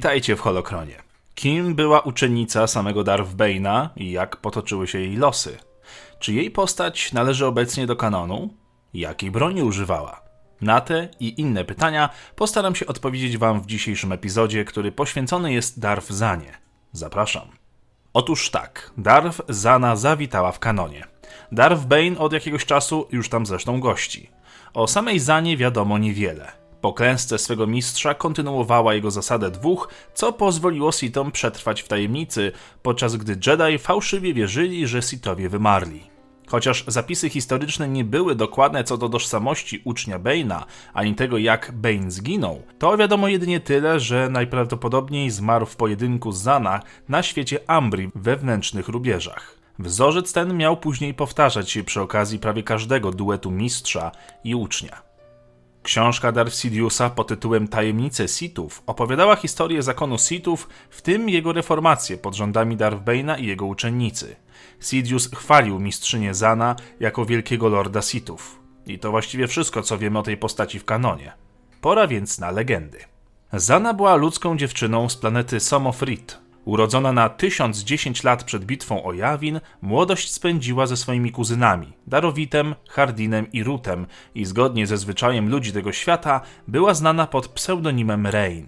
Witajcie w Holokronie. Kim była uczennica samego Darth Bane'a i jak potoczyły się jej losy? Czy jej postać należy obecnie do kanonu? Jakiej broni używała? Na te i inne pytania postaram się odpowiedzieć Wam w dzisiejszym epizodzie, który poświęcony jest Darth Zanie. Zapraszam. Otóż tak, Darth Zana zawitała w kanonie. Darth Bane od jakiegoś czasu już tam zresztą gości. O samej Zanie wiadomo niewiele. Po klęsce swego mistrza kontynuowała jego zasadę dwóch, co pozwoliło Sitom przetrwać w tajemnicy, podczas gdy Jedi fałszywie wierzyli, że Sithowie wymarli. Chociaż zapisy historyczne nie były dokładne co do tożsamości ucznia Bane'a, ani tego jak Bane zginął, to wiadomo jedynie tyle, że najprawdopodobniej zmarł w pojedynku z Zana na świecie Ambri wewnętrznych rubieżach. Wzorzec ten miał później powtarzać się przy okazji prawie każdego duetu mistrza i ucznia. Książka Darth Sidiousa pod tytułem Tajemnice Sithów opowiadała historię zakonu Sithów, w tym jego reformację pod rządami Darth Bane'a i jego uczennicy. Sidious chwalił mistrzynię Zana jako wielkiego lorda Sithów. I to właściwie wszystko, co wiemy o tej postaci w kanonie. Pora więc na legendy. Zana była ludzką dziewczyną z planety Somofrit, Urodzona na 1010 lat przed bitwą o Jawin, młodość spędziła ze swoimi kuzynami, Darowitem, Hardinem i Rutem i zgodnie ze zwyczajem ludzi tego świata była znana pod pseudonimem Rain.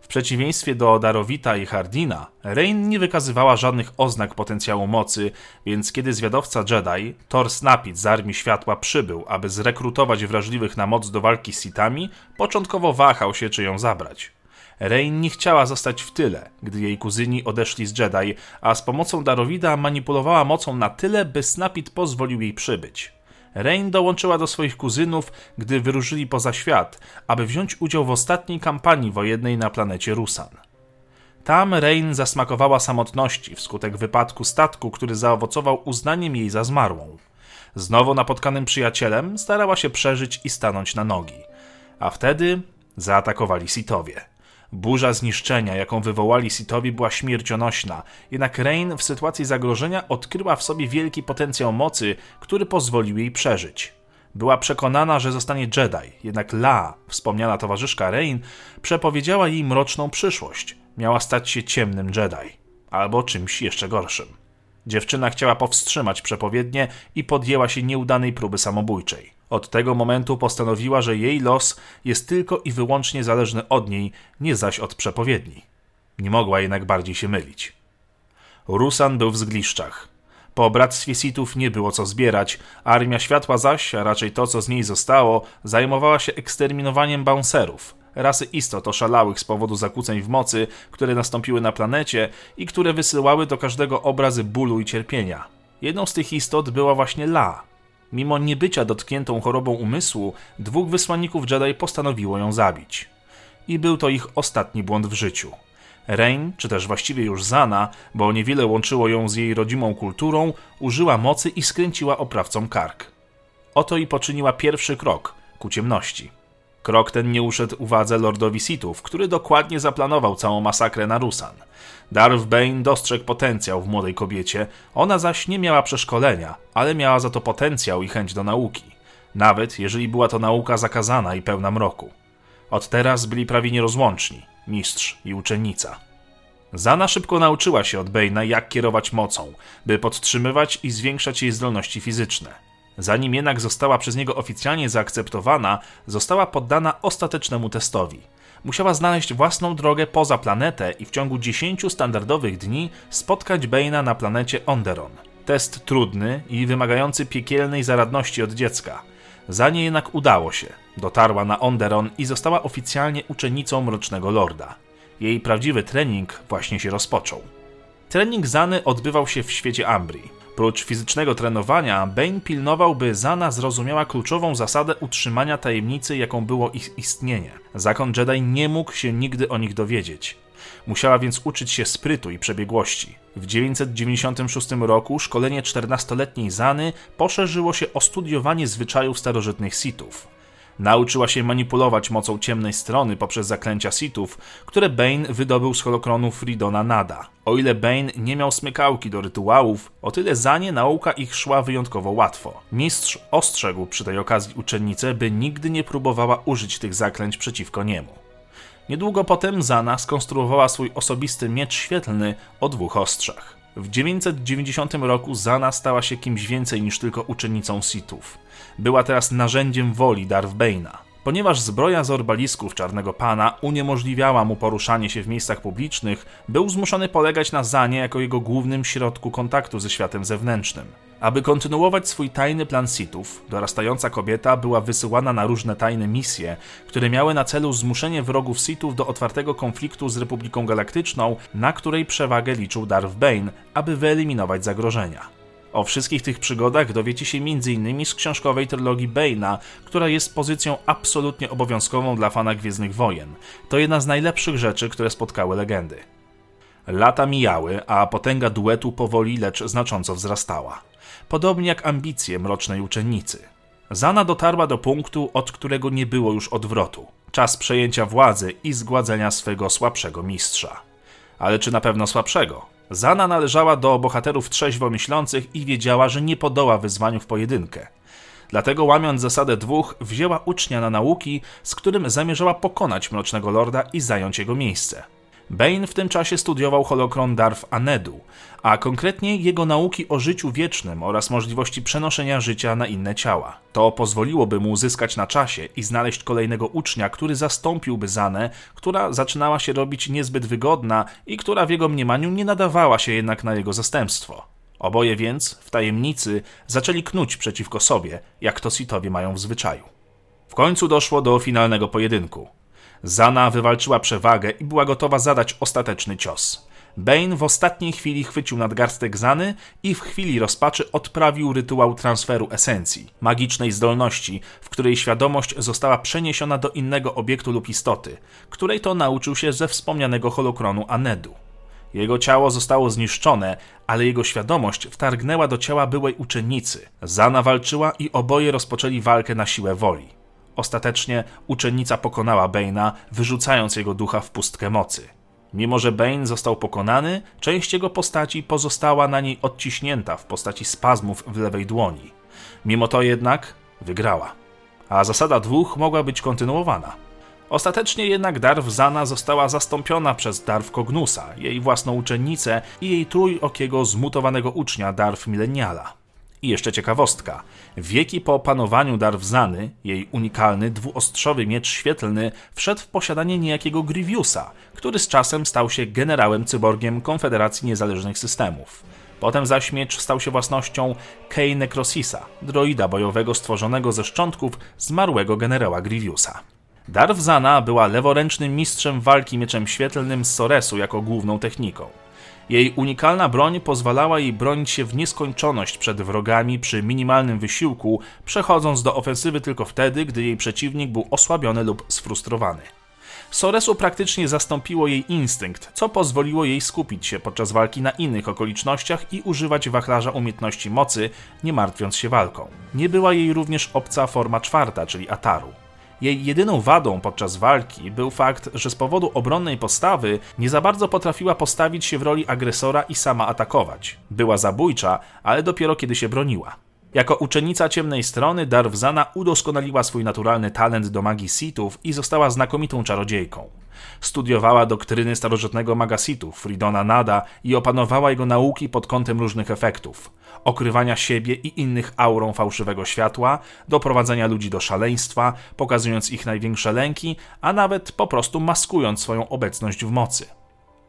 W przeciwieństwie do Darowita i Hardina, Rain nie wykazywała żadnych oznak potencjału mocy, więc kiedy zwiadowca Jedi, Thor Snapit z Armii Światła przybył, aby zrekrutować wrażliwych na moc do walki z Sithami, początkowo wahał się, czy ją zabrać. Rain nie chciała zostać w tyle, gdy jej kuzyni odeszli z Jedi, a z pomocą Darowida manipulowała mocą na tyle, by Snapit pozwolił jej przybyć. Rain dołączyła do swoich kuzynów, gdy wyruszyli poza świat, aby wziąć udział w ostatniej kampanii wojennej na planecie Rusan. Tam Rain zasmakowała samotności wskutek wypadku statku, który zaowocował uznaniem jej za zmarłą. Znowu napotkanym przyjacielem starała się przeżyć i stanąć na nogi. A wtedy zaatakowali Sithowie. Burza zniszczenia, jaką wywołali Sithowi, była śmiercionośna, jednak Rain w sytuacji zagrożenia odkryła w sobie wielki potencjał mocy, który pozwolił jej przeżyć. Była przekonana, że zostanie Jedi, jednak La, wspomniana towarzyszka Rain, przepowiedziała jej mroczną przyszłość. Miała stać się ciemnym Jedi, albo czymś jeszcze gorszym. Dziewczyna chciała powstrzymać przepowiednie i podjęła się nieudanej próby samobójczej. Od tego momentu postanowiła, że jej los jest tylko i wyłącznie zależny od niej, nie zaś od przepowiedni. Nie mogła jednak bardziej się mylić. Rusan był w zgliszczach. Po bractwie Sithów nie było co zbierać, Armia Światła zaś, a raczej to, co z niej zostało, zajmowała się eksterminowaniem bouncerów, rasy istot oszalałych z powodu zakłóceń w mocy, które nastąpiły na planecie i które wysyłały do każdego obrazy bólu i cierpienia. Jedną z tych istot była właśnie La, Mimo niebycia dotkniętą chorobą umysłu, dwóch wysłanników Jedi postanowiło ją zabić. I był to ich ostatni błąd w życiu. Rain, czy też właściwie już Zana, bo niewiele łączyło ją z jej rodzimą kulturą, użyła mocy i skręciła oprawcom kark. Oto i poczyniła pierwszy krok ku ciemności. Krok ten nie uszedł uwadze lordowi Sithów, który dokładnie zaplanował całą masakrę na Rusan. Darth Bane dostrzegł potencjał w młodej kobiecie, ona zaś nie miała przeszkolenia, ale miała za to potencjał i chęć do nauki. Nawet jeżeli była to nauka zakazana i pełna mroku. Od teraz byli prawie nierozłączni, mistrz i uczennica. Zana szybko nauczyła się od Bane'a, jak kierować mocą, by podtrzymywać i zwiększać jej zdolności fizyczne. Zanim jednak została przez niego oficjalnie zaakceptowana, została poddana ostatecznemu testowi. Musiała znaleźć własną drogę poza planetę i w ciągu 10 standardowych dni spotkać Bane'a na planecie Onderon. Test trudny i wymagający piekielnej zaradności od dziecka. Za nie jednak udało się. Dotarła na Onderon i została oficjalnie uczennicą Mrocznego Lorda. Jej prawdziwy trening właśnie się rozpoczął. Trening Zany odbywał się w świecie Ambrii. Prócz fizycznego trenowania, Bane pilnował, by Zana zrozumiała kluczową zasadę utrzymania tajemnicy, jaką było ich istnienie. Zakon Jedi nie mógł się nigdy o nich dowiedzieć. Musiała więc uczyć się sprytu i przebiegłości. W 996 roku szkolenie 14-letniej Zany poszerzyło się o studiowanie zwyczajów starożytnych Sithów. Nauczyła się manipulować mocą ciemnej strony poprzez zaklęcia Sithów, które Bane wydobył z holokronu Fridona Nada. O ile Bane nie miał smykałki do rytuałów, o tyle za nie nauka ich szła wyjątkowo łatwo. Mistrz ostrzegł przy tej okazji uczennicę, by nigdy nie próbowała użyć tych zaklęć przeciwko niemu. Niedługo potem Zana skonstruowała swój osobisty miecz świetlny o dwóch ostrzach. W 990 roku Zana stała się kimś więcej niż tylko uczennicą Sithów. Była teraz narzędziem woli Darth Bane'a. Ponieważ zbroja z orbalisków Czarnego Pana uniemożliwiała mu poruszanie się w miejscach publicznych, był zmuszony polegać na Zanie jako jego głównym środku kontaktu ze światem zewnętrznym. Aby kontynuować swój tajny plan Sithów, dorastająca kobieta była wysyłana na różne tajne misje, które miały na celu zmuszenie wrogów Sithów do otwartego konfliktu z Republiką Galaktyczną, na której przewagę liczył Darth Bane, aby wyeliminować zagrożenia. O wszystkich tych przygodach dowiecie się m.in. z książkowej trylogii Bane'a, która jest pozycją absolutnie obowiązkową dla fana Gwiezdnych Wojen. To jedna z najlepszych rzeczy, które spotkały legendy. Lata mijały, a potęga duetu powoli, lecz znacząco wzrastała. Podobnie jak ambicje mrocznej uczennicy. Zana dotarła do punktu, od którego nie było już odwrotu. Czas przejęcia władzy i zgładzenia swego słabszego mistrza. Ale czy na pewno słabszego? Zana należała do bohaterów trzeźwo myślących i wiedziała, że nie podoła wyzwaniu w pojedynkę. Dlatego łamiąc zasadę dwóch, wzięła ucznia na nauki, z którym zamierzała pokonać Mrocznego Lorda i zająć jego miejsce. Bane w tym czasie studiował holokron Darth Anedu, a konkretnie jego nauki o życiu wiecznym oraz możliwości przenoszenia życia na inne ciała. To pozwoliłoby mu uzyskać na czasie i znaleźć kolejnego ucznia, który zastąpiłby Zanę, która zaczynała się robić niezbyt wygodna i która w jego mniemaniu nie nadawała się jednak na jego zastępstwo. Oboje więc, w tajemnicy, zaczęli knuć przeciwko sobie, jak to Sithowie mają w zwyczaju. W końcu doszło do finalnego pojedynku. Zana wywalczyła przewagę i była gotowa zadać ostateczny cios. Bane w ostatniej chwili chwycił nadgarstek Zany i w chwili rozpaczy odprawił rytuał transferu esencji, magicznej zdolności, w której świadomość została przeniesiona do innego obiektu lub istoty, której to nauczył się ze wspomnianego holokronu Anedu. Jego ciało zostało zniszczone, ale jego świadomość wtargnęła do ciała byłej uczennicy. Zana walczyła i oboje rozpoczęli walkę na siłę woli. Ostatecznie uczennica pokonała Bane'a, wyrzucając jego ducha w pustkę mocy. Mimo, że Bane został pokonany, część jego postaci pozostała na niej odciśnięta w postaci spazmów w lewej dłoni. Mimo to jednak wygrała. A zasada dwóch mogła być kontynuowana. Ostatecznie jednak Darw Zana została zastąpiona przez Darw Kognusa, jej własną uczennicę i jej trójokiego zmutowanego ucznia Darw Mileniala. I jeszcze ciekawostka. Wieki po opanowaniu Darwzany, jej unikalny dwuostrzowy miecz świetlny wszedł w posiadanie niejakiego Grievousa, który z czasem stał się generałem cyborgiem Konfederacji Niezależnych Systemów. Potem zaś miecz stał się własnością Kei Necrosisa, droida bojowego stworzonego ze szczątków zmarłego generała Grievousa. Darwzana była leworęcznym mistrzem walki mieczem świetlnym z Soresu jako główną techniką. Jej unikalna broń pozwalała jej bronić się w nieskończoność przed wrogami przy minimalnym wysiłku, przechodząc do ofensywy tylko wtedy, gdy jej przeciwnik był osłabiony lub sfrustrowany. Soresu praktycznie zastąpiło jej instynkt, co pozwoliło jej skupić się podczas walki na innych okolicznościach i używać wachlarza umiejętności mocy, nie martwiąc się walką. Nie była jej również obca forma czwarta, czyli Ataru. Jej jedyną wadą podczas walki był fakt, że z powodu obronnej postawy nie za bardzo potrafiła postawić się w roli agresora i sama atakować. Była zabójcza, ale dopiero kiedy się broniła. Jako uczennica ciemnej strony, Darwzana udoskonaliła swój naturalny talent do magii Sithów i została znakomitą czarodziejką. Studiowała doktryny starożytnego maga Sithów, Fridona Nada i opanowała jego nauki pod kątem różnych efektów. Okrywania siebie i innych aurą fałszywego światła, doprowadzenia ludzi do szaleństwa, pokazując ich największe lęki, a nawet po prostu maskując swoją obecność w mocy.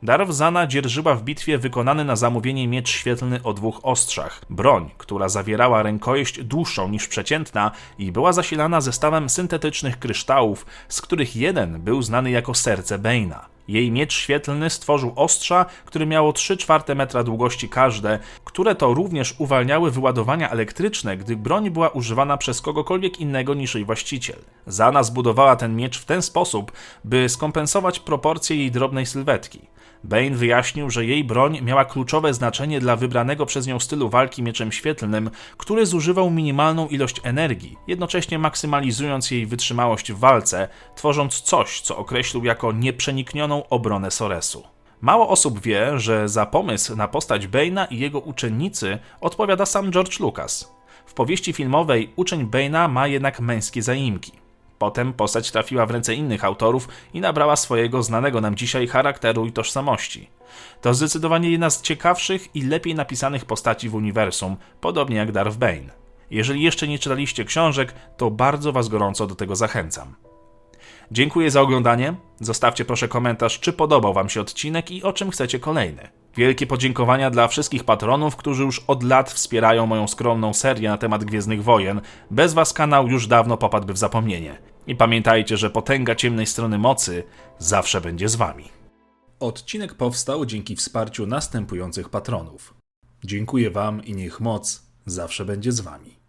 Darwzana dzierżyła w bitwie wykonany na zamówienie miecz świetlny o dwóch ostrzach, broń, która zawierała rękojeść dłuższą niż przeciętna i była zasilana zestawem syntetycznych kryształów, z których jeden był znany jako serce Bane'a. Jej miecz świetlny stworzył ostrza, które miało 3 czwarte metra długości każde, które to również uwalniały wyładowania elektryczne, gdy broń była używana przez kogokolwiek innego niż jej właściciel. Zana zbudowała ten miecz w ten sposób, by skompensować proporcje jej drobnej sylwetki. Bane wyjaśnił, że jej broń miała kluczowe znaczenie dla wybranego przez nią stylu walki mieczem świetlnym, który zużywał minimalną ilość energii, jednocześnie maksymalizując jej wytrzymałość w walce, tworząc coś, co określił jako nieprzeniknioną obronę Soresu. Mało osób wie, że za pomysł na postać Bane'a i jego uczennicy odpowiada sam George Lucas. W powieści filmowej uczeń Bane'a ma jednak męskie zaimki. Potem postać trafiła w ręce innych autorów i nabrała swojego znanego nam dzisiaj charakteru i tożsamości. To zdecydowanie jedna z ciekawszych i lepiej napisanych postaci w uniwersum, podobnie jak Darth Bane. Jeżeli jeszcze nie czytaliście książek, to bardzo Was gorąco do tego zachęcam. Dziękuję za oglądanie. Zostawcie proszę komentarz, czy podobał Wam się odcinek i o czym chcecie kolejny. Wielkie podziękowania dla wszystkich patronów, którzy już od lat wspierają moją skromną serię na temat Gwiezdnych Wojen. Bez Was kanał już dawno popadłby w zapomnienie. I pamiętajcie, że potęga ciemnej strony mocy zawsze będzie z Wami. Odcinek powstał dzięki wsparciu następujących patronów. Dziękuję Wam i niech moc zawsze będzie z Wami.